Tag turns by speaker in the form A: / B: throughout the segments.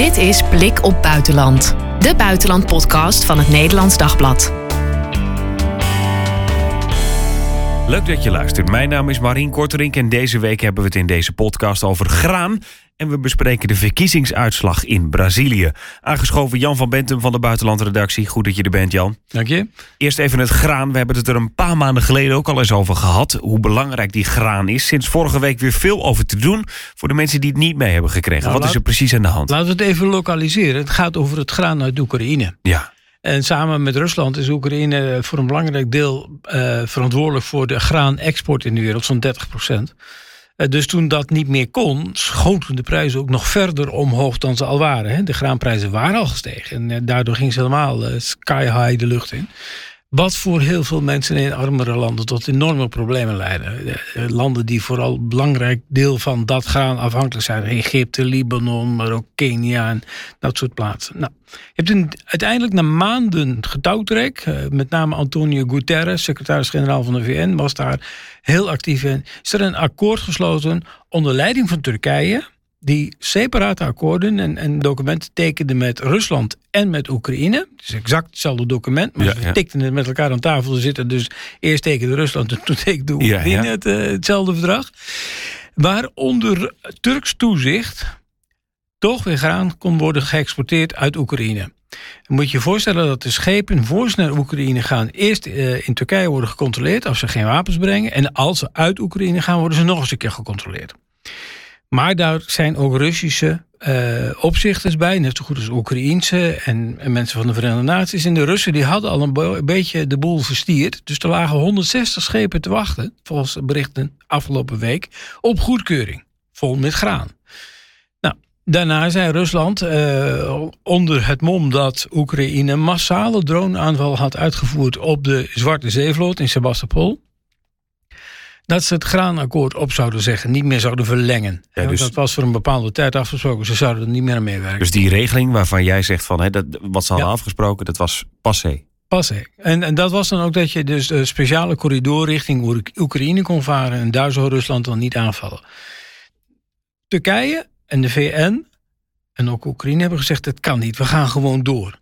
A: Dit is Blik op Buitenland, de buitenlandpodcast van het Nederlands Dagblad.
B: Leuk dat je luistert. Mijn naam is Marien Korterink en deze week hebben we het in deze podcast over graan. En we bespreken de verkiezingsuitslag in Brazilië. Aangeschoven Jan van Bentum van de Buitenlandredactie. Goed dat je er bent, Jan.
C: Dank je.
B: Eerst even het graan. We hebben het er een paar maanden geleden ook al eens over gehad. Hoe belangrijk die graan is. Sinds vorige week weer veel over te doen. Voor de mensen die het niet mee hebben gekregen.
C: Nou,
B: Wat is er precies aan de hand?
C: Laten we het even lokaliseren. Het gaat over het graan uit Oekraïne.
B: Ja.
C: En samen met Rusland is Oekraïne voor een belangrijk deel uh, verantwoordelijk voor de graanexport in de wereld, zo'n 30 procent. Uh, dus toen dat niet meer kon, schoten de prijzen ook nog verder omhoog dan ze al waren. Hè. De graanprijzen waren al gestegen en uh, daardoor ging ze helemaal sky high de lucht in. Wat voor heel veel mensen in armere landen tot enorme problemen leiden. Landen die vooral een belangrijk deel van dat graan afhankelijk zijn. Egypte, Libanon, maar ook Kenia en dat soort plaatsen. Nou, je hebt een, uiteindelijk na maanden getouwtrek, met name Antonio Guterres, secretaris-generaal van de VN, was daar heel actief in. Is er een akkoord gesloten onder leiding van Turkije die separate akkoorden en, en, documenten tekenden met Rusland en met Oekraïne. Het is exact hetzelfde document, maar ja, ze tikten het met elkaar aan tafel zitten. Dus eerst tekende Rusland en toen tekende Oekraïne het, uh, hetzelfde verdrag. Waar onder Turks toezicht toch weer graan kon worden geëxporteerd uit Oekraïne. Dan moet je je voorstellen dat de schepen voor ze naar Oekraïne gaan... eerst uh, in Turkije worden gecontroleerd als ze geen wapens brengen... en als ze uit Oekraïne gaan worden ze nog eens een keer gecontroleerd. Maar daar zijn ook Russische uh, opzichters bij, net zo goed als Oekraïense en, en, mensen van de Verenigde Naties. En de Russen die hadden al een, beetje de boel verstierd. Dus er lagen 160 schepen te wachten, volgens berichten afgelopen week, op goedkeuring. Vol met graan. Nou, daarna zei Rusland, uh, onder het mom dat Oekraïne massale droneaanval had uitgevoerd op de Zwarte Zeevloot in Sebastopol dat ze het graanakkoord op zouden zeggen, niet meer zouden verlengen. Ja, dus, dat was voor een bepaalde tijd afgesproken, ze zouden er niet meer aan meewerken.
B: Dus die regeling waarvan jij zegt van hè, dat, wat ze hadden ja. afgesproken, dat was passé.
C: Passé. En, en dat was dan ook dat je dus de speciale corridor richting Oekraïne kon varen en daar zou Rusland dan niet aanvallen. Turkije en de VN en ook Oekraïne hebben gezegd: het kan niet, we gaan gewoon door.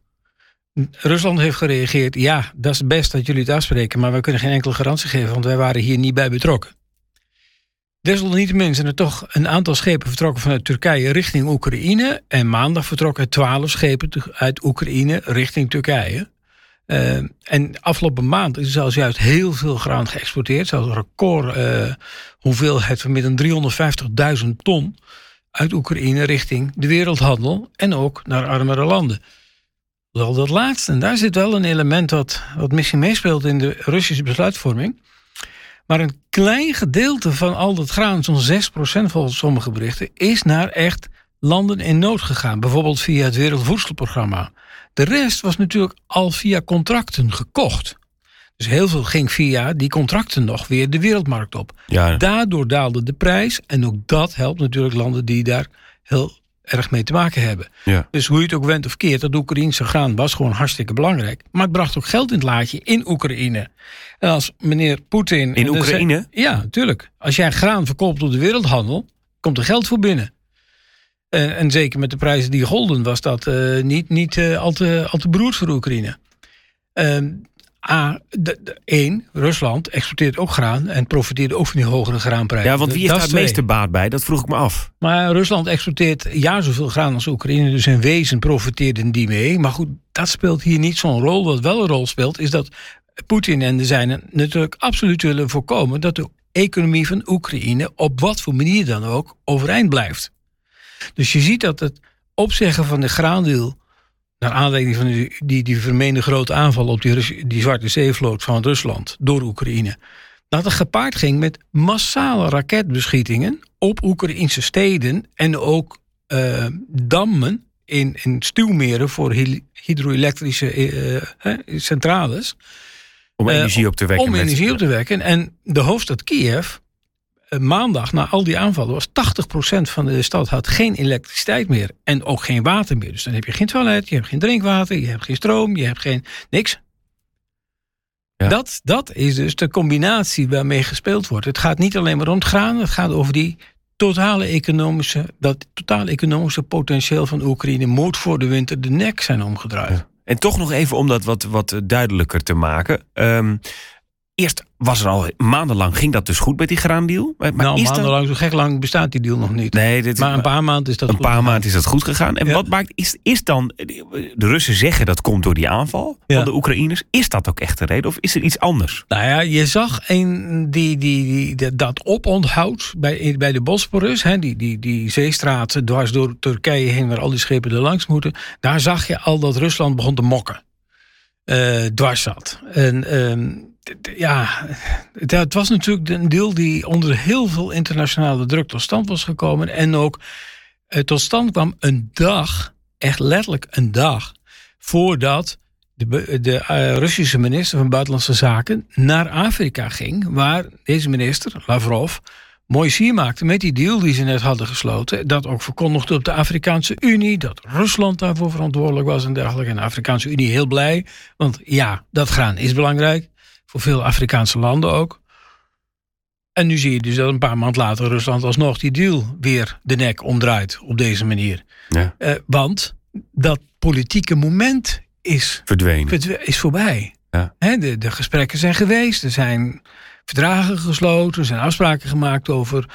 C: Rusland heeft gereageerd, ja, dat is best dat jullie het afspreken, maar we kunnen geen enkele garantie geven, want wij waren hier niet bij betrokken. Desalniettemin zijn er toch een aantal schepen vertrokken vanuit Turkije richting Oekraïne. En maandag vertrokken twaalf schepen uit Oekraïne richting Turkije. Uh, en afgelopen maand is zelfs juist heel veel graan geëxporteerd. Zelfs een record uh, hoeveelheid van meer dan 350.000 ton uit Oekraïne richting de wereldhandel en ook naar armere landen. Wel dat laatste. En daar zit wel een element wat, wat misschien meespeelt in de Russische besluitvorming. Maar een klein gedeelte van al dat graan, zo'n 6% volgens sommige berichten, is naar echt landen in nood gegaan. Bijvoorbeeld via het Wereldvoedselprogramma. De rest was natuurlijk al via contracten gekocht. Dus heel veel ging via die contracten nog weer de wereldmarkt op.
B: Ja.
C: Daardoor daalde de prijs. En ook dat helpt natuurlijk landen die daar heel erg mee te maken hebben.
B: Ja.
C: Dus hoe je het ook went of keert, dat Oekraïnse graan was gewoon hartstikke belangrijk. Maar het bracht ook geld in het laadje in Oekraïne. En als meneer Poetin...
B: In Oekraïne?
C: Ja, natuurlijk. Als jij graan verkoopt op de wereldhandel, komt er geld voor binnen. En, en zeker met de prijzen die golden was dat uh, niet, niet uh, al, te, al te beroerd voor Oekraïne. A, de, de, één, Rusland exporteert ook graan en profiteert ook van die hogere graanprijzen.
B: Ja, want wie heeft daar het meeste baat bij? Dat vroeg ik me af.
C: Maar Rusland exporteert jaar zoveel graan als Oekraïne, dus in wezen profiteerden die mee. Maar goed, dat speelt hier niet zo'n rol. Wat wel een rol speelt, is dat Poetin en de zijnen natuurlijk absoluut willen voorkomen dat de economie van Oekraïne op wat voor manier dan ook overeind blijft. Dus je ziet dat het opzeggen van de graandeel naar aanleiding van die, die, die vermeende grote aanval op die, die Zwarte Zeevloot van Rusland door Oekraïne. Dat het gepaard ging met massale raketbeschietingen op Oekraïnse steden en ook uh, dammen in, in stuwmeren voor hydroelektrische uh, centrales.
B: Om energie op te wekken.
C: Om energie op te wekken. En de hoofdstad Kiev maandag, na al die aanvallen, was 80% van de stad had geen elektriciteit meer. En ook geen water meer. Dus dan heb je geen toilet, je hebt geen drinkwater, je hebt geen stroom, je hebt geen niks. Ja. Dat, dat is dus de combinatie waarmee gespeeld wordt. Het gaat niet alleen maar om het graan, het gaat over die totale economische, dat totale economische potentieel van Oekraïne moet voor de winter de nek zijn omgedraaid.
B: En toch nog even om dat wat, wat duidelijker te maken. Ehm, eerst was er al maandenlang, ging dat dus goed met die graandeal?
C: Maar nou, maandenlang, zo gek lang bestaat die deal nog niet.
B: Nee, dit,
C: maar een paar maanden is dat
B: een
C: goed
B: paar maanden is dat goed gegaan. En wat maakt, is, is dan, de Russen zeggen dat komt door die aanval van de Oekraïners. Is dat ook echt de reden of is er iets anders?
C: Nou ja, je zag een, die, die, die, dat oponthoud bij, bij de Bosporus, hè, die, die, die zeestraat dwars door Turkije heen waar al die schepen er langs moeten. Daar zag je al dat Rusland begon te mokken. Uh, dwars zat. En... Ehm, ja, het, was natuurlijk een deal die onder heel veel internationale druk tot stand was gekomen. En ook uh, tot stand kwam een dag, echt letterlijk een dag, voordat de, de uh, Russische minister van Buitenlandse Zaken naar Afrika ging. Waar deze minister, Lavrov, mooi sier maakte met die deal die ze net hadden gesloten. Dat ook verkondigde op de Afrikaanse Unie. Dat Rusland daarvoor verantwoordelijk was en dergelijke. En de Afrikaanse Unie heel blij. Want ja, dat graan is belangrijk. Voor veel Afrikaanse landen ook. En nu zie je dus dat een paar maanden later Rusland alsnog die deal weer de nek omdraait op deze manier. Ja. Uh, want dat politieke moment is
B: verdwenen.
C: is voorbij. Ja. de, de gesprekken zijn geweest, er zijn verdragen gesloten, er zijn afspraken gemaakt over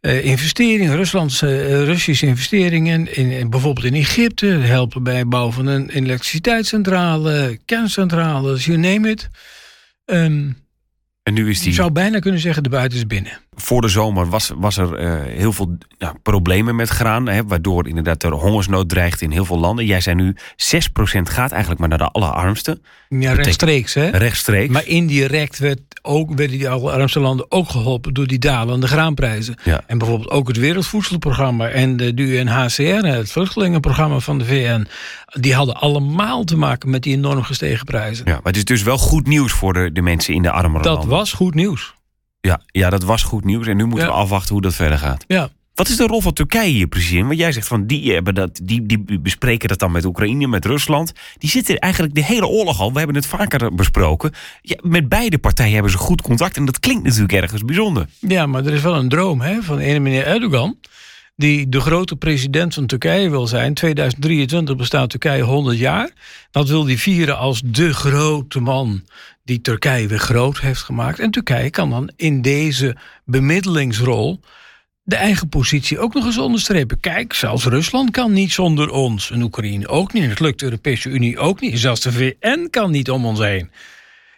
C: uh, investeringen, Ruslandse, uh, Russische investeringen, in, in, bijvoorbeeld in Egypte, helpen bij het bouwen van een elektriciteitscentrale, kerncentrales, you name it. Um, en nu is die... Je zou bijna kunnen zeggen, de buiten is binnen.
B: Voor de zomer was, was er uh, heel veel ja, problemen met graan. Hè, waardoor inderdaad er hongersnood dreigt in heel veel landen. Jij zei nu, 6% gaat eigenlijk maar naar de allerarmsten.
C: Ja, rechtstreeks hè?
B: Rechtstreeks.
C: Maar indirect werd ook, werden die allerarmste landen ook geholpen... door die dalende graanprijzen. Ja. En bijvoorbeeld ook het Wereldvoedselprogramma... en de UNHCR, het vluchtelingenprogramma van de VN... die hadden allemaal te maken met die enorm gestegen prijzen.
B: Ja, maar het is dus wel goed nieuws voor de, de mensen in de armere
C: landen. Dat was goed nieuws.
B: Ja, ja, dat was goed nieuws. En nu moeten we afwachten hoe dat verder gaat.
C: Ja.
B: Wat is de rol van Turkije hier precies in? Want jij zegt van die, hebben dat, die, die bespreken dat dan met Oekraïne, met Rusland. Die zitten eigenlijk de hele oorlog al. We hebben het vaker besproken. Ja, met beide partijen hebben ze goed contact. En dat klinkt natuurlijk ergens bijzonder.
C: Ja, maar er is wel een droom hè, van ene meneer Erdogan. Die de grote president van Turkije wil zijn. 2023 bestaat Turkije 100 jaar. Dat wil hij vieren als de grote man die Turkije weer groot heeft gemaakt. En Turkije kan dan in deze bemiddelingsrol de eigen positie ook nog eens onderstrepen. Kijk, zelfs Rusland kan niet zonder ons. En Oekraïne ook niet. Het lukt de Europese Unie ook niet. Zelfs de VN kan niet om ons heen.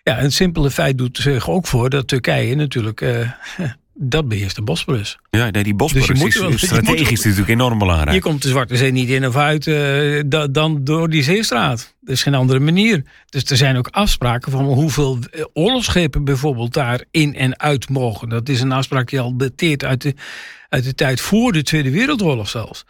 C: Ja, een simpele feit doet zich ook voor dat Turkije natuurlijk uh, dat beheerst de Bosporus.
B: Ja, nee, die Bosporus dus is strategisch natuurlijk enorm belangrijk.
C: Je komt de Zwarte Zee niet in of uit uh, dan door die zeestraat. Er is geen andere manier. Dus er zijn ook afspraken van hoeveel eh, oorlogsschepen bijvoorbeeld daar in en uit mogen. Dat is een afspraak die al dateert uit de, uit de tijd voor de Tweede Wereldoorlog zelfs.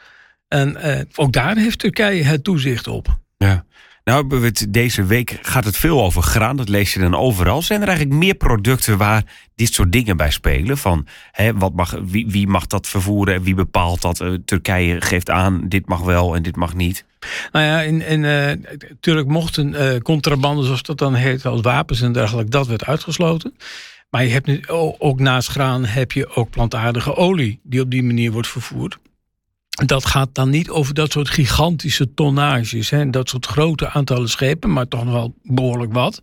C: En uh, ook daar heeft Turkije het toezicht op.
B: Ja. Nou, deze week gaat het veel over graan. Dat lees je dan overal. Zijn er eigenlijk meer producten waar dit soort dingen bij spelen? Van hè, wat mag, wie, wie mag dat vervoeren en wie bepaalt dat? Uh, Turkije geeft aan, dit mag wel en dit mag niet.
C: Nou ja, in, in, uh, natuurlijk mochten uh, contrabanden, zoals dat dan heet, als wapens en dergelijke, dat werd uitgesloten. Maar je hebt nu, ook naast graan heb je ook plantaardige olie die op die manier wordt vervoerd dat gaat dan niet over dat soort gigantische tonnages. Hè, dat soort grote aantallen schepen, maar toch nog wel behoorlijk wat.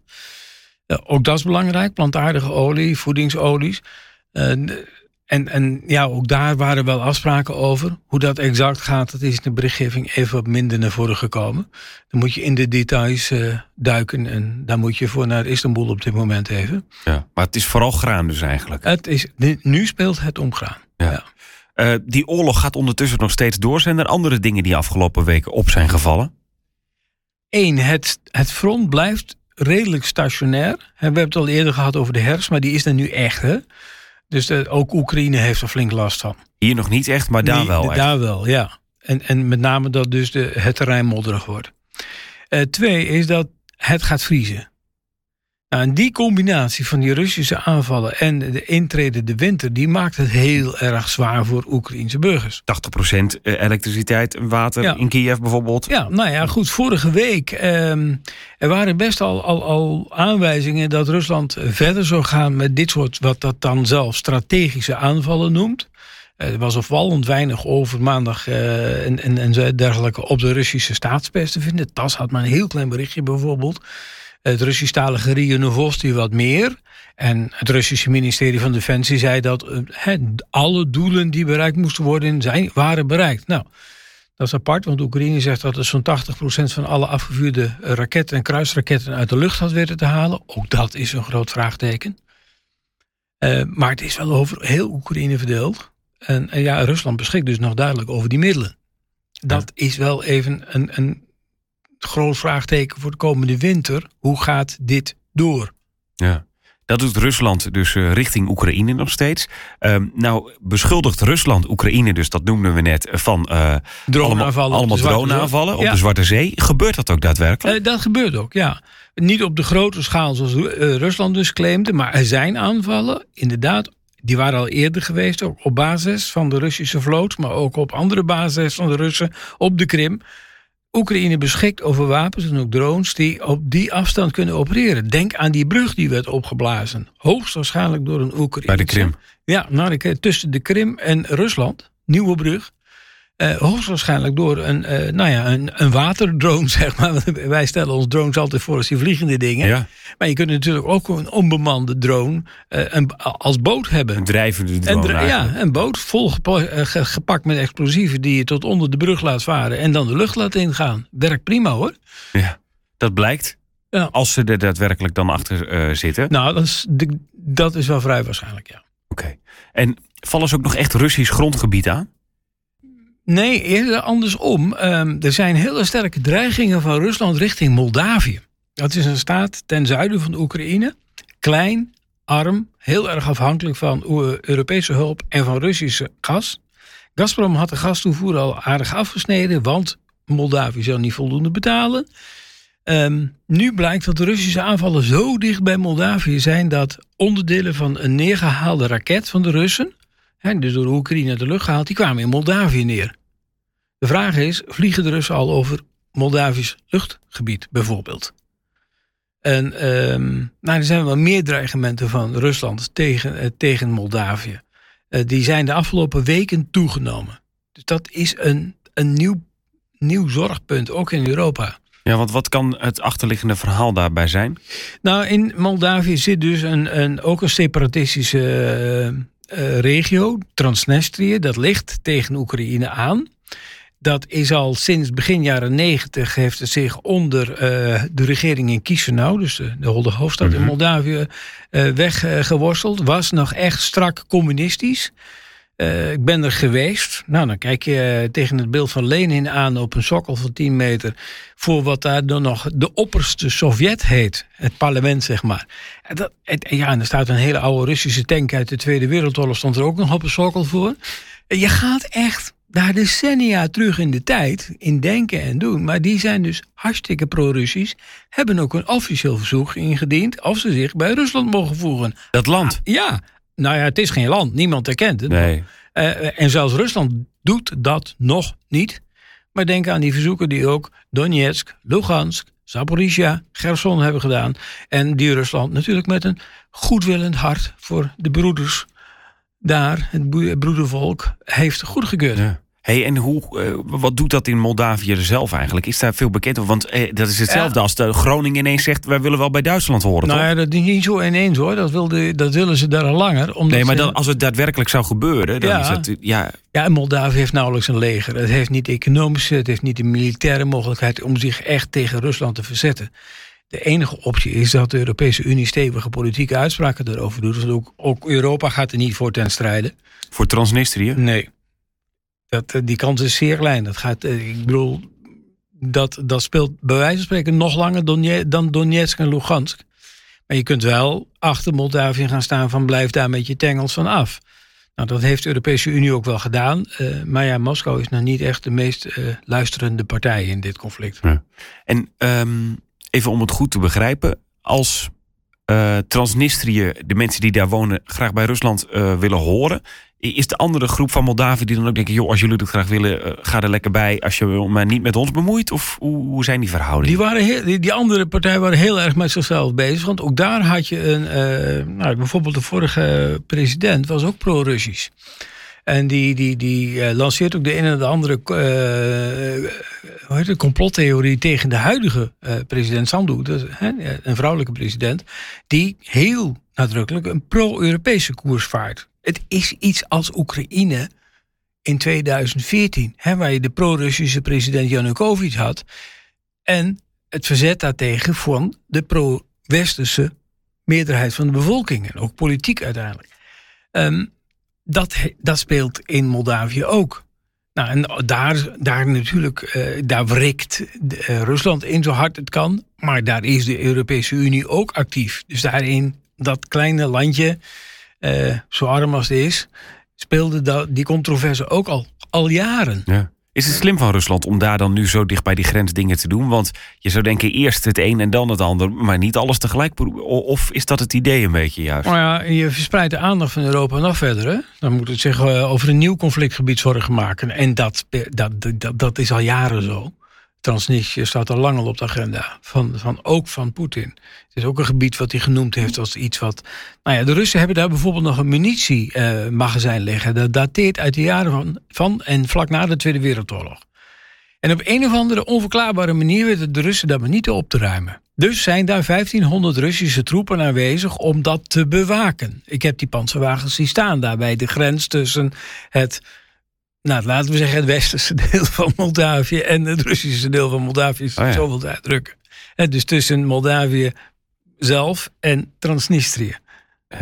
C: Uh, ook dat is belangrijk. Plantaardige olie, voedingsolies. Uh, en, en ja, ook daar waren wel afspraken over. Hoe dat exact gaat, dat is in de berichtgeving even wat minder naar voren gekomen. Dan moet je in de details uh, duiken. En daar moet je voor naar Istanbul op dit moment even.
B: Ja, maar het is vooral graan dus eigenlijk.
C: Het is, nu speelt het om graan. ja.
B: Uh, die oorlog gaat ondertussen nog steeds door. Zijn er andere dingen die afgelopen weken op zijn gevallen?
C: Eén, het, het front blijft redelijk stationair. We hebben het al eerder gehad over de herfst, maar die is er nu echt. Hè? Dus de, ook Oekraïne heeft er flink last van.
B: Hier nog niet echt, maar daar wel. Echt.
C: Daar wel, ja. En, en met name dat dus de, het terrein modderig wordt. Uh, twee is dat het gaat vriezen. Nou, en die combinatie van die Russische aanvallen en de intrede de winter, die maakt het heel erg zwaar voor Oekraïnse burgers.
B: 80% eh, elektriciteit en water in Kiev bijvoorbeeld.
C: Ja, nou ja, goed. Vorige week um, er waren best al, al, al aanwijzingen dat Rusland verder zou gaan met dit soort, wat dat dan zelf strategische aanvallen noemt. Er was opvallend weinig over maandag uh, en, en, en dergelijke op de Russische staatspers te vinden. TAS had maar een heel klein berichtje bijvoorbeeld. Het Russisch-talige RIA wat meer. En het Russische ministerie van Defensie zei dat uh, alle doelen die bereikt moesten worden, zijn, waren bereikt. Nou, dat is apart, want Oekraïne zegt dat het zo'n 80% van alle afgevuurde raketten en kruisraketten uit de lucht had weten te halen. Ook dat is een groot vraagteken. Uh, maar het is wel over heel Oekraïne verdeeld. En, en, ja, Rusland beschikt dus nog duidelijk over die middelen. Dat is wel even een, een groot vraagteken voor de komende winter. Hoe gaat dit door?
B: Ja. Dat doet Rusland dus uh, richting Oekraïne nog steeds. Uh, nou, beschuldigt Rusland Oekraïne, dus dat noemden we net, van uh,
C: droneaanvallen
B: allemaal, droneaanvallen op de Zwarte Zee. Gebeurt dat ook daadwerkelijk?
C: Uh, dat gebeurt ook, ja. Niet op de grote schaal zoals Rusland dus claimde, maar er zijn aanvallen, inderdaad. Die waren al eerder geweest, ook op basis van de Russische vloot, maar ook op andere basis van de Russen op de Krim. Oekraïne beschikt over wapens en ook drones die op die afstand kunnen opereren. Denk aan die brug die werd opgeblazen. Hoogstwaarschijnlijk door een Oekraïne.
B: Bij de Krim.
C: Ja, nou, tussen de Krim en Rusland. Nieuwe brug. Uh, hoogstwaarschijnlijk door een, uh, nou ja, een, een waterdrone, zeg maar. Wij stellen ons drones altijd voor als die vliegende dingen.
B: Ja.
C: Maar je kunt natuurlijk ook een onbemande drone uh, een, als boot hebben.
B: Een drijvende drone.
C: Een, ja, een boot vol gepakt met explosieven die je tot onder de brug laat varen en dan de lucht laat ingaan. Werkt prima hoor.
B: Ja, dat blijkt. Ja. Als ze er daadwerkelijk dan achter zitten.
C: Nou, dat is, dat is wel vrij waarschijnlijk, ja.
B: Oké. En vallen ze ook nog echt Russisch grondgebied aan?
C: Nee, eerder andersom. Um, er zijn hele sterke dreigingen van Rusland richting Moldavië. Dat is een staat ten zuiden van de Oekraïne. Klein, arm, heel erg afhankelijk van Europese hulp en van Russische gas. Gazprom had de gastoevoer al aardig afgesneden, want Moldavië zou niet voldoende betalen. Um, nu blijkt dat de Russische aanvallen zo dicht bij Moldavië zijn dat onderdelen van een neergehaalde raket van de Russen hè, dus door de Oekraïne de lucht gehaald, die kwamen in Moldavië neer. De vraag is, vliegen de Russen al over Moldavisch luchtgebied bijvoorbeeld? En um, nou, er zijn wel meer dreigementen van Rusland tegen, uh, tegen Moldavië. Uh, die zijn de afgelopen weken toegenomen. Dus dat is een, een nieuw, nieuw zorgpunt, ook in Europa.
B: Ja, want wat kan het achterliggende verhaal daarbij zijn?
C: Nou, in Moldavië zit dus een, een, ook een separatistische uh, uh, regio, Transnistrië, dat ligt tegen Oekraïne aan. Dat is al sinds begin jaren negentig heeft het zich onder uh, de regering in Chisinau, dus de, de hoofdstad mm -hmm. in mhm. Moldavië, uh, weggeworsteld. Was nog echt strak communistisch. Uh, ik ben er geweest. Nou, dan kijk je tegen het beeld van Lenin aan op een sokkel van 10 meter. voor wat daar dan nog de opperste Sovjet heet. Het parlement, zeg maar. En, dat, en, ja, en er staat een hele oude Russische tank uit de Tweede Wereldoorlog. stond er ook nog op een sokkel voor. En je gaat echt daar decennia terug in de tijd. in denken en doen. Maar die zijn dus hartstikke pro-Russisch. hebben ook een officieel verzoek ingediend. of ze zich bij Rusland mogen voegen.
B: Dat land?
C: Ja. Nou ja, het is geen land. Niemand erkent het.
B: Nee.
C: Uh, en zelfs Rusland doet dat nog niet. Maar denk aan die verzoeken die ook Donetsk, Lugansk, Zaporizhia, Gerson hebben gedaan. En die Rusland natuurlijk met een goedwillend hart voor de broeders daar, het broedervolk, heeft goedgekeurd. Ja.
B: Hey, en hoe, uh, wat doet dat in Moldavië zelf eigenlijk? Is daar veel bekend over? Want eh, dat is hetzelfde als de Groningen ineens zegt... wij willen wel bij Duitsland horen,
C: Nou
B: toch?
C: ja, dat is niet zo ineens hoor. Dat, wilde, dat willen ze daar al langer. Omdat
B: nee, maar dan, als het daadwerkelijk zou gebeuren... Dan
C: Ja.
B: is het, ja,
C: Ja, en Moldavië heeft nauwelijks een leger. Het heeft niet de economische, het heeft niet de militaire mogelijkheid... om zich echt tegen Rusland te verzetten. De enige optie is dat de Europese Unie stevige politieke uitspraken daarover doet. Want ook, ook Europa gaat er niet voor ten strijde.
B: voor Transnistrië.
C: Nee. Dat, eh, die kans is zeer klein. Dat gaat, eh, ik bedoel, dat, dat speelt bij wijze van spreken nog langer dan Donetsk en Lugansk. Maar je kunt wel achter Moldavië gaan staan van blijf daar met je tengels van af. Nou, dat heeft de Europese Unie ook wel gedaan. Eh, maar ja, Moskou is nog niet echt de meest luisterende partij in dit conflict.
B: En ehm, even om het goed te begrijpen. Als eh, Transnistrië, de mensen die daar wonen... graag bij Rusland eh, willen horen... is de andere groep van Moldavië die dan ook denken... joh, als jullie dat graag willen, eh, ga er lekker bij... als je maar niet met ons bemoeit? Of hoe, hoe zijn die verhoudingen?
C: Die, waren die, andere partijen waren heel erg met zichzelf bezig. Want ook daar had je een. nou, bijvoorbeeld de vorige president was ook pro-Russisch. En die, die, die lanceert ook de een en de andere hoe heet het, complottheorie tegen de huidige president Sandu, dus, een vrouwelijke president, die heel nadrukkelijk een pro-Europese koers vaart. Het is iets als Oekraïne in 2014, hè, waar je de pro-Russische president Janukovic had. En het verzet daartegen van de pro-Westerse meerderheid van de bevolking. En ook politiek uiteindelijk. Um, dat, dat speelt in Moldavië ook. Nou, en daar, daar natuurlijk, uh, daar wrikt uh, Rusland in zo hard het kan. Maar daar is de Europese Unie ook actief. Dus daarin, dat kleine landje, uh, zo arm als het is, speelde die controverse ook al, al jaren.
B: Ja. Is het slim van Rusland om daar dan nu zo dicht bij die grens dingen te doen? Want je zou denken eerst het een en dan het ander, maar niet alles tegelijk. Of is dat het idee een beetje juist?
C: Nou ja, je verspreidt de aandacht van Europa nog verder. Hè? Dan moet het zich eh, over een nieuw conflictgebied zorgen maken. En dat, dat, dat, dat is al jaren zo. Transnistrië staat al lang al op de agenda. Van, van, ook van Poetin. Het is ook een gebied wat hij genoemd heeft als iets wat. Nou ja, de Russen hebben daar bijvoorbeeld nog een munitiemagazijn uh, liggen. Dat dateert uit de jaren van, van en vlak na de Tweede Wereldoorlog. En op een of andere onverklaarbare manier weten de Russen dat maar niet op te ruimen. Dus zijn daar 1500 Russische troepen aanwezig om dat te bewaken. Ik heb die panzerwagens zien staan daar bij de grens tussen het nou, laten we zeggen, het westerse deel van Moldavië en het Russische deel van Moldavië, is oh ja. zo uitdrukken. En dus tussen Moldavië zelf en Transnistrië.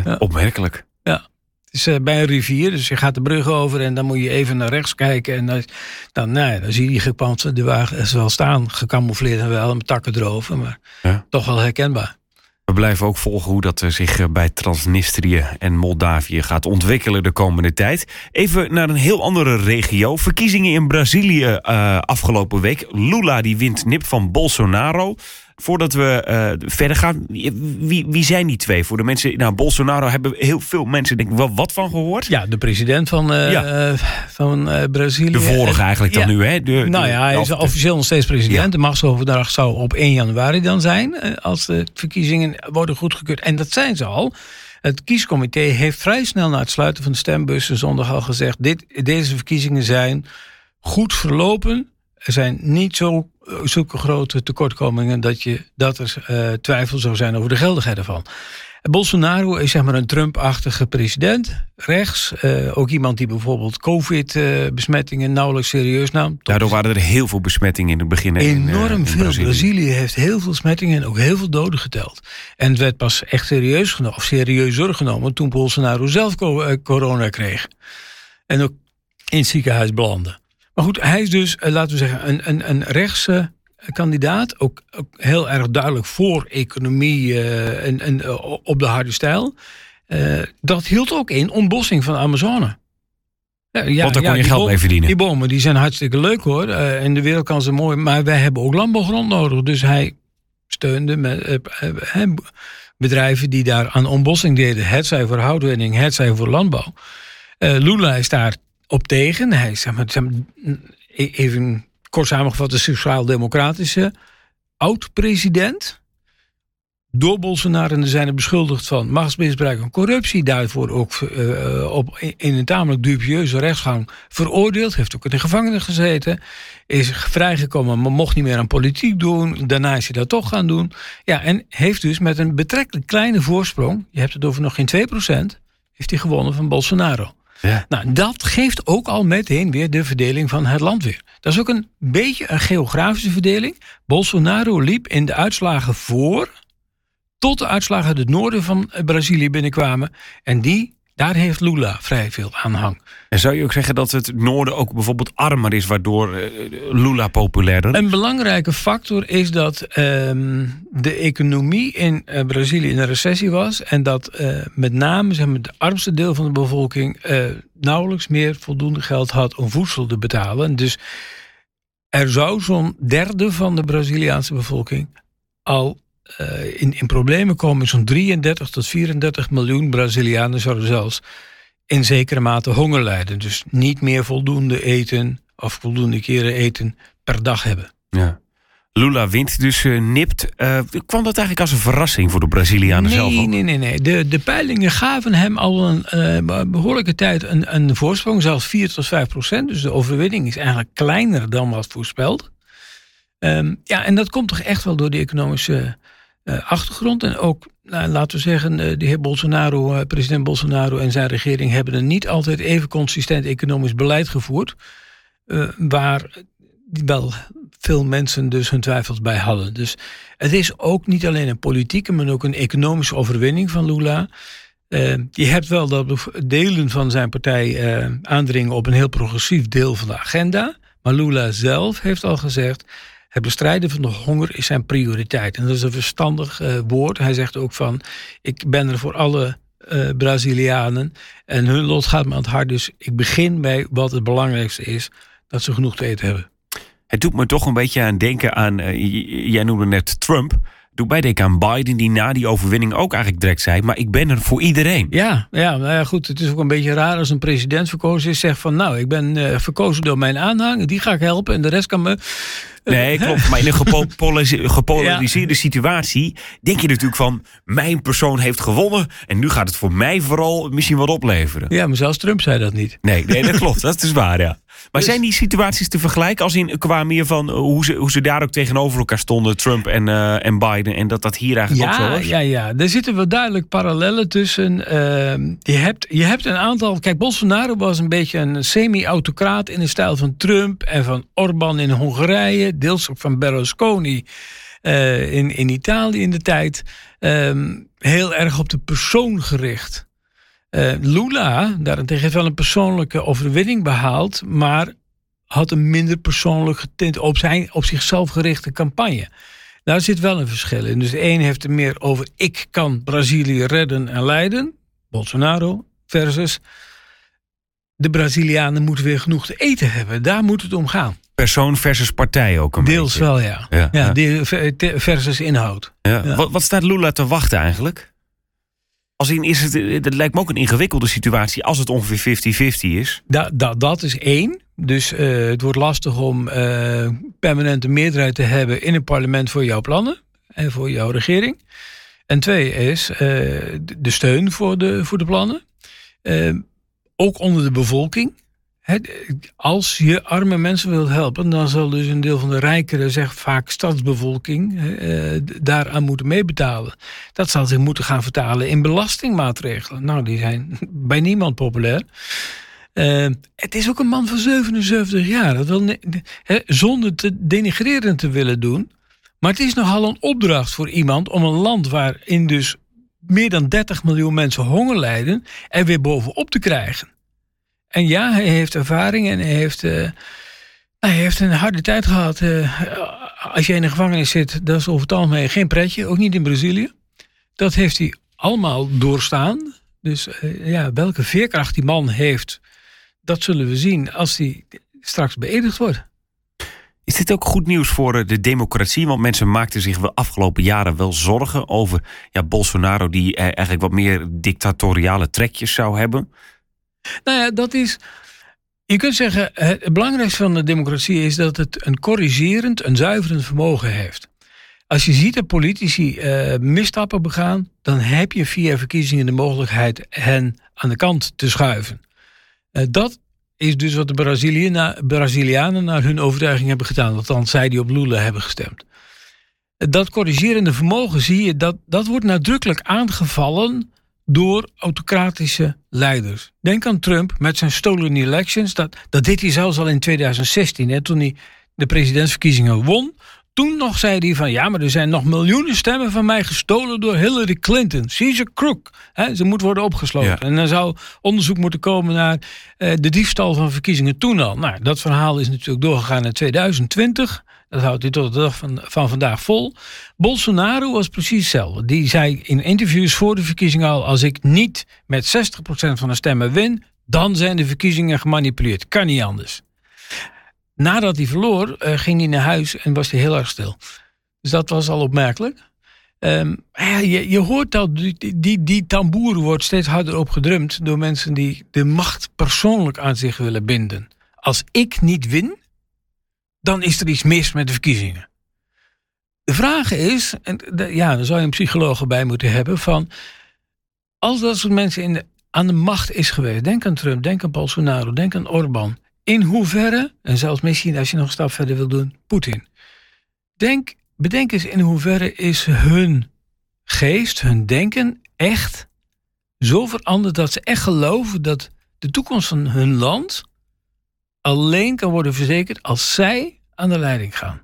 B: Ja. Opmerkelijk.
C: Ja. Het is uh, bij een rivier, dus je gaat de brug over en dan moet je even naar rechts kijken. En dan, dan, nou ja, dan zie je die gepantserde wagens wel staan, gecamoufleerd en wel, met takken erover, maar toch wel herkenbaar.
B: We blijven ook volgen hoe dat eh, zich eh, bij Transnistrië en Moldavië gaat ontwikkelen de komende tijd. Even naar een heel andere regio. Verkiezingen in Brazilië uh, afgelopen week. Lula die wint nip van Bolsonaro. Voordat we uh, verder gaan, wie, wie zijn die twee? Voor de mensen, nou, Bolsonaro hebben heel veel mensen denk ik wel wat van gehoord.
C: Ja, de president van, uh, ja. van uh, Brazilië.
B: De vorige eigenlijk dan nu, hè? De,
C: nou ja, hij is officieel nog steeds president. Ja. De machtsoverdracht zou op 1 januari dan zijn, als de verkiezingen worden goedgekeurd. En dat zijn ze al. Het kiescomité heeft vrij snel na het sluiten van de stembussen zondag al gezegd: dit, deze verkiezingen zijn goed verlopen. Er zijn niet zo zulke grote tekortkomingen dat, je, dat er uh, twijfel zou zijn over de geldigheid ervan. Bolsonaro is zeg maar een Trump-achtige president, rechts. Uh, ook iemand die bijvoorbeeld COVID-besmettingen nauwelijks serieus nam.
B: Daardoor waren er heel veel besmettingen in het begin.
C: Enorm
B: in, uh, in
C: veel. Brazilië. Brazilië. heeft heel veel besmettingen en ook heel veel doden geteld. En het werd pas echt serieus genomen, of serieuzer genomen toen Bolsonaro zelf corona kreeg. En ook in het ziekenhuis belandde. Maar goed, hij is dus, eh, laten we zeggen, een, een, een rechtse kandidaat. Ook, ook, heel erg duidelijk voor economie uh, en, en uh, op de harde stijl. Uh, dat hield ook in ontbossing van de Amazone.
B: Ja, ja, Want daar kon je geld mee verdienen.
C: Die bomen die zijn hartstikke leuk hoor. in de wereld kan ze mooi. Maar wij hebben ook landbouwgrond nodig. Dus hij steunde met, bedrijven die daar aan ontbossing deden. Het zij voor houtwinning, het zij voor landbouw. Lula is daar op tegen. Hij zeg e- even kort samengevat de sociaal-democratische oud-president. Door Bolsonaro zijn er beschuldigd van machtsmisbruik en corruptie. Daarvoor ook uh, op, in een tamelijk dubieuze rechtsgang veroordeeld. Heeft ook in de gevangenis gezeten. Is vrijgekomen, maar mocht niet meer aan politiek doen. Daarna is hij dat toch gaan doen. Ja, en heeft dus met een betrekkelijk kleine voorsprong. Je hebt het over nog geen 2%. Heeft hij gewonnen van Bolsonaro. Ja. Nou, dat geeft ook al meteen weer de verdeling van het land weer. Dat is ook een beetje een geografische verdeling. Bolsonaro liep in de uitslagen voor, tot de uitslagen uit het noorden van Brazilië binnenkwamen. En die daar heeft Lula vrij veel aanhang.
B: En zou je ook zeggen dat het noorden ook bijvoorbeeld armer is, waardoor uh, Lula populairder?
C: Een belangrijke factor is dat uh, de economie in uh, Brazilië in een recessie was. En dat uh, met name zeg maar, het armste deel van de bevolking nauwelijks meer voldoende geld had om voedsel te betalen. Dus er zou zo'n derde van de Braziliaanse bevolking al uh, in, in problemen komen. Zo'n 33 tot 34 miljoen Brazilianen zouden zelfs in zekere mate honger lijden. Dus niet meer voldoende eten of voldoende keren eten per dag hebben.
B: Ja. Lula wint dus uh, nipt. Uh, kwam dat eigenlijk als een verrassing voor de Brazilianen
C: nee,
B: zelf?
C: Nee, nee, nee. De, de peilingen gaven hem al een uh, behoorlijke tijd een, een voorsprong, zelfs 4 tot 5 procent. Dus de overwinning is eigenlijk kleiner dan was voorspeld. Um, ja, en dat komt toch echt wel door de economische achtergrond. En ook, nou, laten we zeggen, de heer Bolsonaro, president Bolsonaro en zijn regering hebben een niet altijd even consistent economisch beleid gevoerd. waar wel veel mensen dus hun twijfels bij hadden. Dus het is ook niet alleen een politieke, maar ook een economische overwinning van Lula. Je hebt wel dat delen van zijn partij aandringen op een heel progressief deel van de agenda. Maar Lula zelf heeft al gezegd. Het bestrijden van de honger is zijn prioriteit. En dat is een verstandig uh, woord. Hij zegt ook van: Ik ben er voor alle Brazilianen. En hun lot gaat me aan het hart. Dus ik begin bij wat het belangrijkste is: dat ze genoeg te eten hebben.
B: Het doet me toch een beetje aan denken aan, uh, jij noemde net Trump. Doe bij denken aan Biden, die na die overwinning ook eigenlijk direct zei: Maar ik ben er voor iedereen.
C: Ja, ja, nou ja, goed. Het is ook een beetje raar als een president verkozen is. Zegt van: Nou, ik ben uh, verkozen door mijn aanhang, die ga ik helpen en de rest kan me.
B: Nee, klopt. Maar in een gepolariseerde situatie denk je natuurlijk van... mijn persoon heeft gewonnen en nu gaat het voor mij vooral misschien wat opleveren.
C: Ja, maar zelfs Trump zei dat niet.
B: Nee, nee dat klopt. Dat is waar, ja. Maar dus- zijn die situaties te vergelijken als in qua meer van hoe ze, hoe ze daar ook tegenover elkaar stonden, Trump en, uh, en Biden, en dat dat hier eigenlijk
C: ja,
B: ook zo was?
C: Ja, ja, er zitten wel duidelijk parallellen tussen. Uh, je, hebt, je hebt een aantal. Kijk, Bolsonaro was een beetje een semi-autocraat in de stijl van Trump en van Orbán in Hongarije, deels ook van Berlusconi. Uh, in, in Italië in de tijd. Um, heel erg op de persoon gericht. Uh, Lula daarentegen heeft wel een persoonlijke overwinning behaald, maar had een minder persoonlijk getint op, zijn, op zichzelf gerichte campagne. Daar zit wel een verschil in. Dus de een heeft het meer over ik kan Brazilië redden en leiden, Bolsonaro, versus de Brazilianen moeten weer genoeg te eten hebben. Daar moet het om gaan.
B: Persoon versus partij ook een
C: Deels
B: beetje.
C: wel, ja. Ja, ja, ja. versus inhoud.
B: Ja. Wat, wat staat Lula te wachten eigenlijk? Als is het, het lijkt me ook een ingewikkelde situatie als het ongeveer 50-50 is.
C: Da, da, dat is één. Dus uh, het wordt lastig om uh, permanente meerderheid te hebben in het parlement voor jouw plannen en voor jouw regering. En twee is de steun voor de, voor de plannen. ook onder de bevolking. Als je arme mensen wilt helpen, dan zal dus een deel van de rijkere, zeg vaak stadsbevolking, eh, daaraan moeten meebetalen. Dat zal zich moeten gaan vertalen in belastingmaatregelen. Nou, die zijn bij niemand populair. Uh, het is ook een man van 77 jaar. Dat wil zonder te denigrerend te willen doen. Maar het is nogal een opdracht voor iemand om een land waarin dus meer dan 30 miljoen mensen honger lijden, er weer bovenop te krijgen. En ja, hij heeft ervaring en hij heeft, uh, hij heeft een harde tijd gehad. Uh, als je in de gevangenis zit, dat is over het algemeen geen pretje, ook niet in Brazilië. Dat heeft hij allemaal doorstaan. Dus uh, ja, welke veerkracht die man heeft, dat zullen we zien als hij straks beëdigd wordt.
B: Is dit ook goed nieuws voor de democratie? Want mensen maakten zich de afgelopen jaren wel zorgen over ja, Bolsonaro, die eigenlijk wat meer dictatoriale trekjes zou hebben.
C: Nou ja, dat is. Je kunt zeggen, het belangrijkste van de democratie is dat het een corrigerend, een zuiverend vermogen heeft. Als je ziet dat politici uh, misstappen begaan, dan heb je via verkiezingen de mogelijkheid hen aan de kant te schuiven. Uh, dat is dus wat de Brazilianen naar hun overtuiging hebben gedaan. Althans, zij die op Lula hebben gestemd. Dat corrigerende vermogen zie je, dat, dat wordt nadrukkelijk aangevallen door autocratische leiders. Denk aan Trump met zijn stolen elections. Dat, dat deed hij zelfs al in 2016, hè, toen hij de presidentsverkiezingen won. Toen nog zei hij van ja, maar er zijn nog miljoenen stemmen van mij gestolen door Hillary Clinton. She's a crook. He, ze moet worden opgesloten. Ja. En dan zou onderzoek moeten komen naar uh, de diefstal van verkiezingen toen al. Nou, dat verhaal is natuurlijk doorgegaan in 2020. Dat houdt hij tot de dag van, van vandaag vol. Bolsonaro was precies hetzelfde. Die zei in interviews voor de verkiezingen al: als ik niet met 60% van de stemmen win, dan zijn de verkiezingen gemanipuleerd. Kan niet anders nadat hij verloor, uh, ging hij naar huis en was hij heel erg stil. Dus dat was al opmerkelijk. Um, ja, je, je, hoort dat die, die, die tamboer wordt steeds harder opgedrumd door mensen die de macht persoonlijk aan zich willen binden. Als ik niet win, dan is er iets mis met de verkiezingen. De vraag is, en ja, dan zou je een psycholoog erbij moeten hebben, van als dat soort mensen in de, aan de macht is geweest, denk aan Trump, denk aan Bolsonaro, denk aan Orbán, in hoeverre, en zelfs misschien als je nog een stap verder wil doen, Poetin. Denk, bedenk eens in hoeverre is hun geest, hun denken echt zo veranderd dat ze echt geloven dat de toekomst van hun land alleen kan worden verzekerd als zij aan de leiding gaan.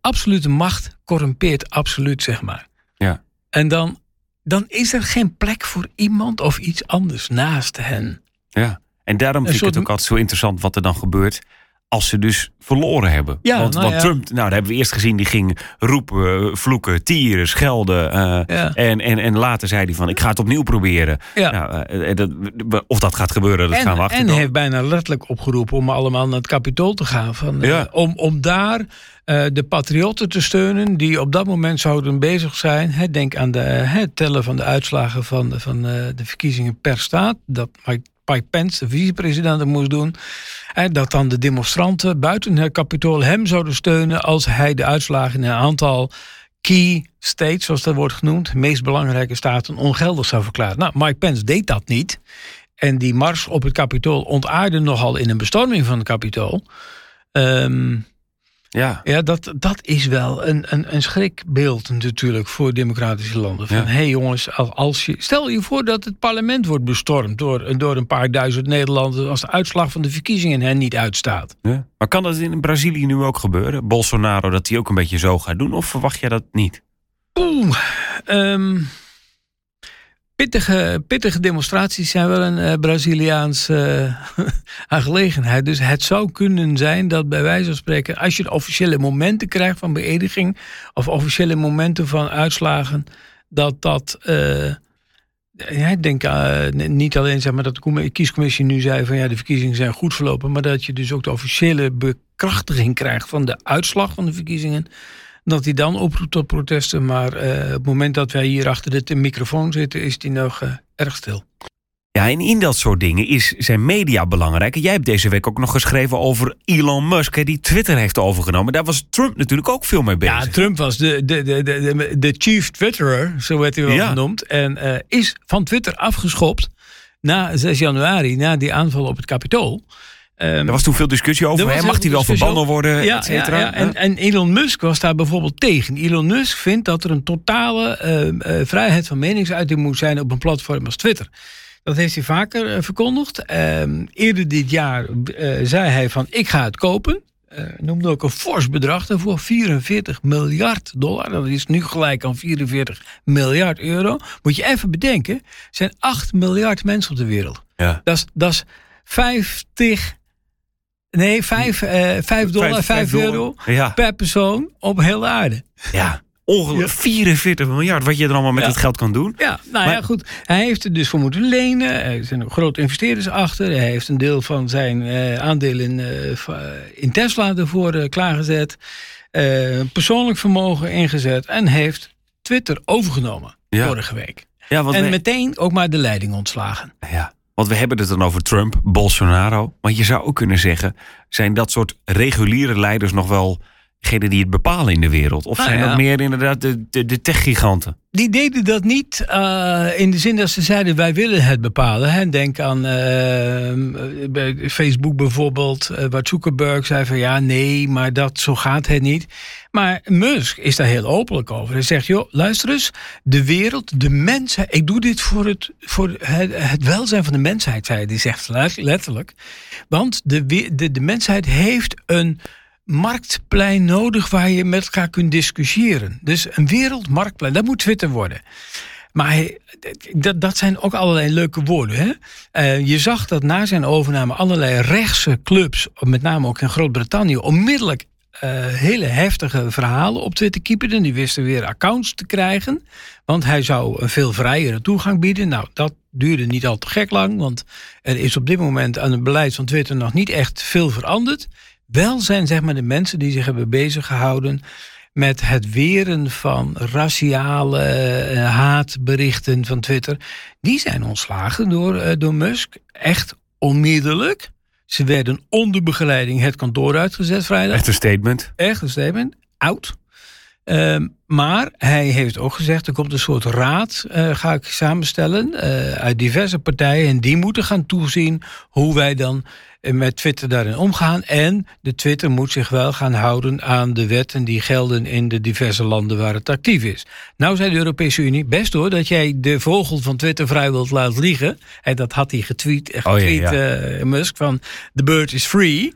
C: Absolute macht corrumpeert absoluut, zeg maar.
B: Ja.
C: En dan, dan is er geen plek voor iemand of iets anders naast hen.
B: Ja, en daarom vind ik het ook altijd zo interessant wat er dan gebeurt als ze dus verloren hebben.
C: Ja,
B: want,
C: nou
B: want Trump, nou, dat hebben we eerst gezien, die ging roepen, vloeken, tieren, schelden. Uh, en, en, en later zei hij van, ik ga het opnieuw proberen.
C: Ja.
B: Nou, uh, dat, of dat gaat gebeuren, dat
C: en,
B: gaan we achter.
C: En heeft bijna letterlijk opgeroepen om allemaal naar het kapitool te gaan. Van, uh, om, om daar de patriotten te steunen die op dat moment zouden bezig zijn. Hè, denk aan de, het tellen van de uitslagen van, van de verkiezingen per staat. Dat Mike Pence, de vicepresident, moest doen. En dat dan de demonstranten buiten het kapitool hem zouden steunen als hij de uitslagen in een aantal key states, zoals dat wordt genoemd, meest belangrijke staten, ongeldig zou verklaren. Nou, Mike Pence deed dat niet. En die mars op het kapitool ontaarde nogal in een bestorming van het kapitool. Um,
B: ja,
C: ja dat, dat is wel een, een, een schrikbeeld natuurlijk voor democratische landen. Van hé hey jongens, als je, stel je voor dat het parlement wordt bestormd door, door een paar duizend Nederlanders als de uitslag van de verkiezingen hen niet uitstaat.
B: Ja. Maar kan dat in Brazilië nu ook gebeuren? Bolsonaro, dat hij ook een beetje zo gaat doen? Of verwacht jij dat niet?
C: Oeh, um, pittige, pittige demonstraties zijn wel een Braziliaans uh, aangelegenheid. Dus het zou kunnen zijn dat bij wijze van spreken, als je officiële momenten krijgt van beëdiging of officiële momenten van uitslagen, dat dat. Uh, ja, ik denk niet alleen zeg maar, dat de kiescommissie nu zei van ja, de verkiezingen zijn goed verlopen, maar dat je dus ook de officiële bekrachtiging krijgt van de uitslag van de verkiezingen dat hij dan oproept tot protesten. Maar uh, op het moment dat wij hier achter de microfoon zitten, is hij nog uh, erg stil.
B: Ja, en in dat soort dingen is zijn media belangrijk. En jij hebt deze week ook nog geschreven over Elon Musk, die Twitter heeft overgenomen. Daar was Trump natuurlijk ook veel mee bezig.
C: Ja, Trump was de, de, de, de, de chief Twitterer, zo werd hij wel ja. genoemd. En uh, is van Twitter afgeschopt na 6 januari, na die aanval op het Capitool.
B: Um, er was toen veel discussie over. Hè? Mag hij wel verbannen worden?
C: Ja, et ja, ja. En, en, Elon Musk was daar bijvoorbeeld tegen. Elon Musk vindt dat er een totale uh, uh, vrijheid van meningsuiting moet zijn op een platform als Twitter. Dat heeft hij vaker uh, verkondigd. Ehm, eerder dit jaar zei hij van ik ga het kopen. noemde ook een fors bedrag daarvoor, 44 miljard dollar. Dat is nu gelijk aan 44 miljard euro. Moet je even bedenken, er zijn 8 miljard mensen op de wereld.
B: Ja.
C: Dat is 50 Nee, 5 uh, dollar, 5 euro
B: ja.
C: per persoon op heel de aarde.
B: Ja, ongeveer 44 miljard. Wat je er allemaal met
C: ja.
B: het geld kan doen.
C: Ja, nou maar, ja, goed. Hij heeft er dus voor moeten lenen. Er zijn ook grote investeerders achter. Hij heeft een deel van zijn uh, aandeel in, uh, in Tesla ervoor klaargezet. persoonlijk vermogen ingezet. En heeft Twitter overgenomen
B: ja.
C: vorige week.
B: Ja,
C: en
B: we...
C: meteen ook maar de leiding ontslagen.
B: Ja. Want we hebben het dan over Trump, Bolsonaro. Maar je zou ook kunnen zeggen, zijn dat soort reguliere leiders nog wel degenen die het bepalen in de wereld? Of
C: Nou
B: zijn
C: ja.
B: dat meer inderdaad de, de, de techgiganten?
C: Die deden dat niet uh, in de zin dat ze zeiden wij willen het bepalen. Hè. Denk aan uh, bij Facebook bijvoorbeeld, uh, waar Zuckerberg zei van ja nee, maar dat, zo gaat het niet. Maar Musk is daar heel openlijk over. Hij zegt joh, luister eens, de wereld, de mensheid, ik doe dit voor het, voor het, het welzijn van de mensheid, zei hij. Die zegt letterlijk. Want de, de, de mensheid heeft een marktplein nodig waar je met elkaar kunt discussiëren. Dus een wereldmarktplein, dat moet Twitter worden. Maar dat, dat zijn ook allerlei leuke woorden. Hè? Uh, je zag dat na zijn overname allerlei rechtse clubs, met name ook in Groot-Brittannië, onmiddellijk uh, hele heftige verhalen op Twitter kieperden. Die wisten weer accounts te krijgen. Want hij zou een veel vrijere toegang bieden. Nou, dat duurde niet al te gek lang. Want er is op dit moment aan het beleid van Twitter nog niet echt veel veranderd. Wel zijn zeg maar de mensen die zich hebben bezig gehouden met het weren van raciale uh, haatberichten van Twitter. Die zijn ontslagen door, uh, door Musk. Echt onmiddellijk. Ze werden onder begeleiding het kantoor uitgezet vrijdag.
B: Echt een statement.
C: Echt een statement. oud. Ehm, maar hij heeft ook gezegd, er komt een soort raad, uh, ga ik samenstellen, uh, uit diverse partijen. En die moeten gaan toezien hoe wij dan met Twitter daarin omgaan. En de Twitter moet zich wel gaan houden aan de wetten die gelden in de diverse landen waar het actief is. Nou zei de Europese Unie, best hoor, dat jij de vogel van Twitter vrij wilt laten liegen. En dat had hij getweet, getweet oh, ja, Musk, van the bird is free.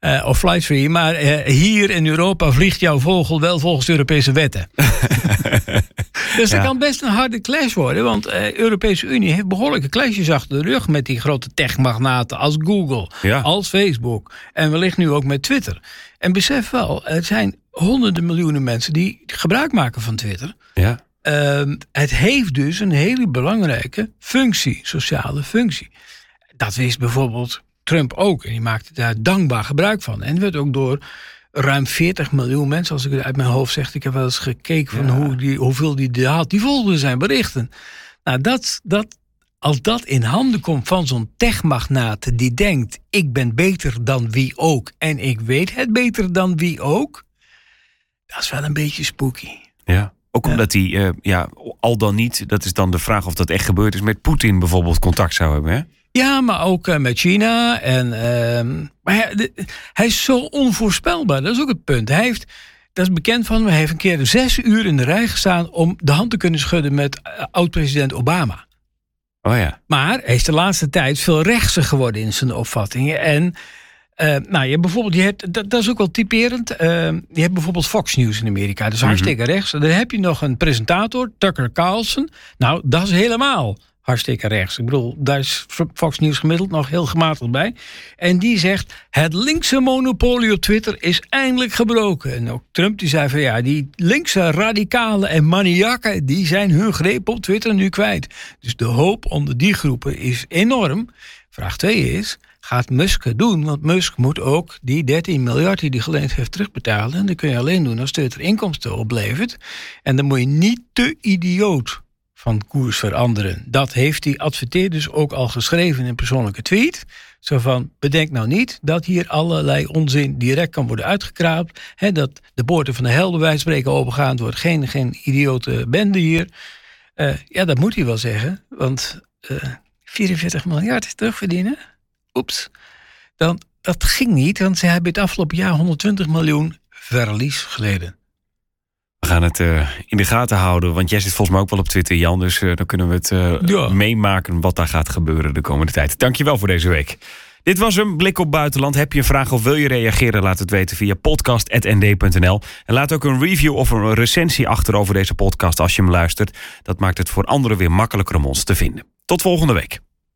C: Uh, of flight free. Maar uh, hier in Europa vliegt jouw vogel wel volgens de Europese wetten. dus dat kan best een harde clash worden. Want de uh, Europese Unie heeft behoorlijke clashes achter de rug met die grote techmagnaten als Google, ja. als Facebook. En wellicht nu ook met Twitter. En besef wel, er zijn honderden miljoenen mensen die gebruik maken van Twitter.
B: Ja.
C: Ehm, het heeft dus een hele belangrijke functie, sociale functie. Dat wist bijvoorbeeld Trump ook. En die maakte daar dankbaar gebruik van. En werd ook door ruim 40 miljoen mensen, als ik het uit mijn hoofd zeg. Ik heb wel eens gekeken van hoe die, hoeveel die had. Die volgden zijn berichten. Nou, dat, dat, als dat in handen komt van zo'n techmagnaat die denkt: ik ben beter dan wie ook en ik weet het beter dan wie ook, dat is wel een beetje spooky.
B: Ja. Ook omdat hij, uh, ja, al dan niet, dat is dan de vraag of dat echt gebeurd is, met Poetin bijvoorbeeld contact zou hebben. Hè?
C: Ja, maar ook uh, met China. En, uh, maar hij, is zo onvoorspelbaar. Dat is ook het punt. Hij heeft, dat is bekend van hem, hij heeft een keer zes uur in de rij gestaan om de hand te kunnen schudden met uh, oud-president Obama.
B: Oh ja.
C: Maar hij is de laatste tijd veel rechtser geworden in zijn opvattingen. En uh, nou, je hebt bijvoorbeeld, je hebt, dat, dat is ook wel typerend. Uh, je hebt bijvoorbeeld Fox News in Amerika. Dat is hartstikke mm -hmm. rechts. Dan heb je nog een presentator, Tucker Carlson. Nou, dat is helemaal hartstikke rechts. Ik bedoel, daar is Fox News gemiddeld nog heel gematigd bij. En die zegt, het linkse monopolie op Twitter is eindelijk gebroken. En ook Trump die zei van ja, die linkse radicalen en maniakken... die zijn hun greep op Twitter nu kwijt. Dus de hoop onder die groepen is enorm. Vraag 2 is, gaat Musk het doen? Want Musk moet ook die 13 miljard die hij geleend heeft terugbetalen. En dat kun je alleen doen als Twitter inkomsten oplevert. En dan moet je niet te idioot van koers veranderen. Dat heeft hij adverteerd dus ook al geschreven in een persoonlijke tweet. Zo van, bedenk nou niet dat hier allerlei onzin direct kan worden uitgekraapt. Dat de poorten van de helden wij spreken opengaan. Het wordt geen, geen idiote bende hier. Uh, ja, dat moet hij wel zeggen. Want uh, eh, 44 miljard terugverdienen? Oeps. Dan, dat ging niet, want ze hebben het afgelopen jaar 120 miljoen verlies geleden.
B: We gaan het uh, in de gaten houden, want jij zit volgens mij ook wel op Twitter, Jan. Dus uh, dan kunnen we het uh, ja. meemaken wat daar gaat gebeuren de komende tijd. Dankjewel voor deze week. Dit was een blik op buitenland. Heb je een vraag of wil je reageren? Laat het weten via podcast.nd.nl. En laat ook een review of een recensie achter over deze podcast als je hem luistert. Dat maakt het voor anderen weer makkelijker om ons te vinden. Tot volgende week.